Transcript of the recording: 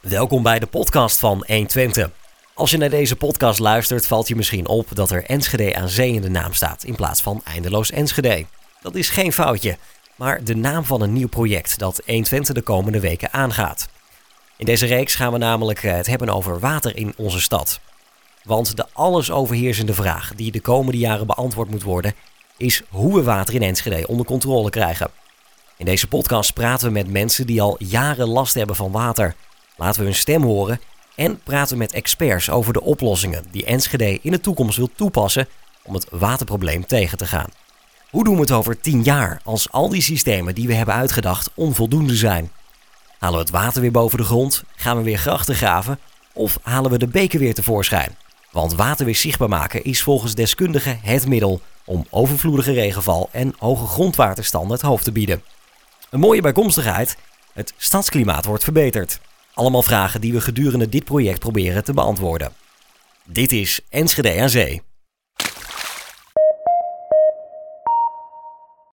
Welkom bij de podcast van 120. Als je naar deze podcast luistert, valt je misschien op dat er Enschede aan zee in de naam staat in plaats van eindeloos Enschede. Dat is geen foutje, maar de naam van een nieuw project dat 120 de komende weken aangaat. In deze reeks gaan we namelijk het hebben over water in onze stad. Want de alles overheersende vraag die de komende jaren beantwoord moet worden, is hoe we water in Enschede onder controle krijgen. In deze podcast praten we met mensen die al jaren last hebben van water. Laten we hun stem horen en praten met experts over de oplossingen die Enschede in de toekomst wil toepassen om het waterprobleem tegen te gaan. Hoe doen we het over 10 jaar als al die systemen die we hebben uitgedacht onvoldoende zijn? Halen we het water weer boven de grond? Gaan we weer grachten graven? Of halen we de beken weer tevoorschijn? Want water weer zichtbaar maken is volgens deskundigen het middel om overvloedige regenval en hoge grondwaterstanden het hoofd te bieden. Een mooie bijkomstigheid, het stadsklimaat wordt verbeterd. Allemaal vragen die we gedurende dit project proberen te beantwoorden. Dit is Enschede aan.